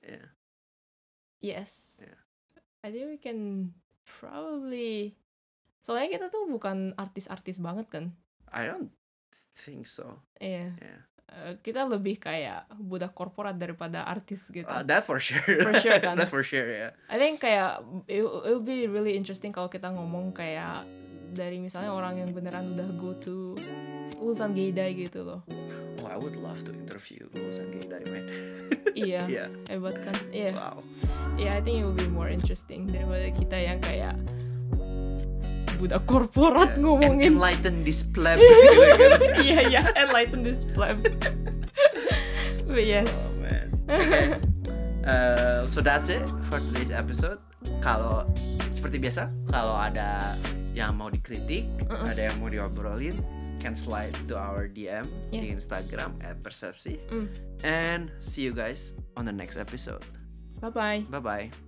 Speaker 1: Yeah.
Speaker 2: Yes.
Speaker 1: Yeah.
Speaker 2: I think we can probably soalnya kita tuh bukan artis-artis banget kan.
Speaker 1: I don't think so.
Speaker 2: Iya.
Speaker 1: Yeah.
Speaker 2: eh, kita lebih kayak budak korporat daripada artis gitu.
Speaker 1: Uh, that for sure.
Speaker 2: For sure, kan?
Speaker 1: that for sure ya.
Speaker 2: I think kayak it, it will be really interesting kalau kita ngomong kayak dari misalnya orang yang beneran udah go to lulusan Gaydai gitu loh.
Speaker 1: Oh, I would love to interview lulusan Gaydai, man.
Speaker 2: Iya,
Speaker 1: yeah.
Speaker 2: hebat kan? Iya,
Speaker 1: Wow.
Speaker 2: yeah, I think it will be more interesting daripada kita yang kayak budak korporat
Speaker 1: Yeah.
Speaker 2: ngomongin.
Speaker 1: enlighten this pleb.
Speaker 2: Iya, iya, enlighten this pleb. But yes.
Speaker 1: Oh, man. Okay. Uh, so that's it for today's episode. Kalau seperti biasa, kalau ada yang mau dikritik,
Speaker 2: Uh-uh.
Speaker 1: ada yang mau diobrolin, can slide to our DM di
Speaker 2: Yes.
Speaker 1: Instagram @persepsi.
Speaker 2: Mm.
Speaker 1: And see you guys on the next episode.
Speaker 2: Bye bye.
Speaker 1: Bye bye.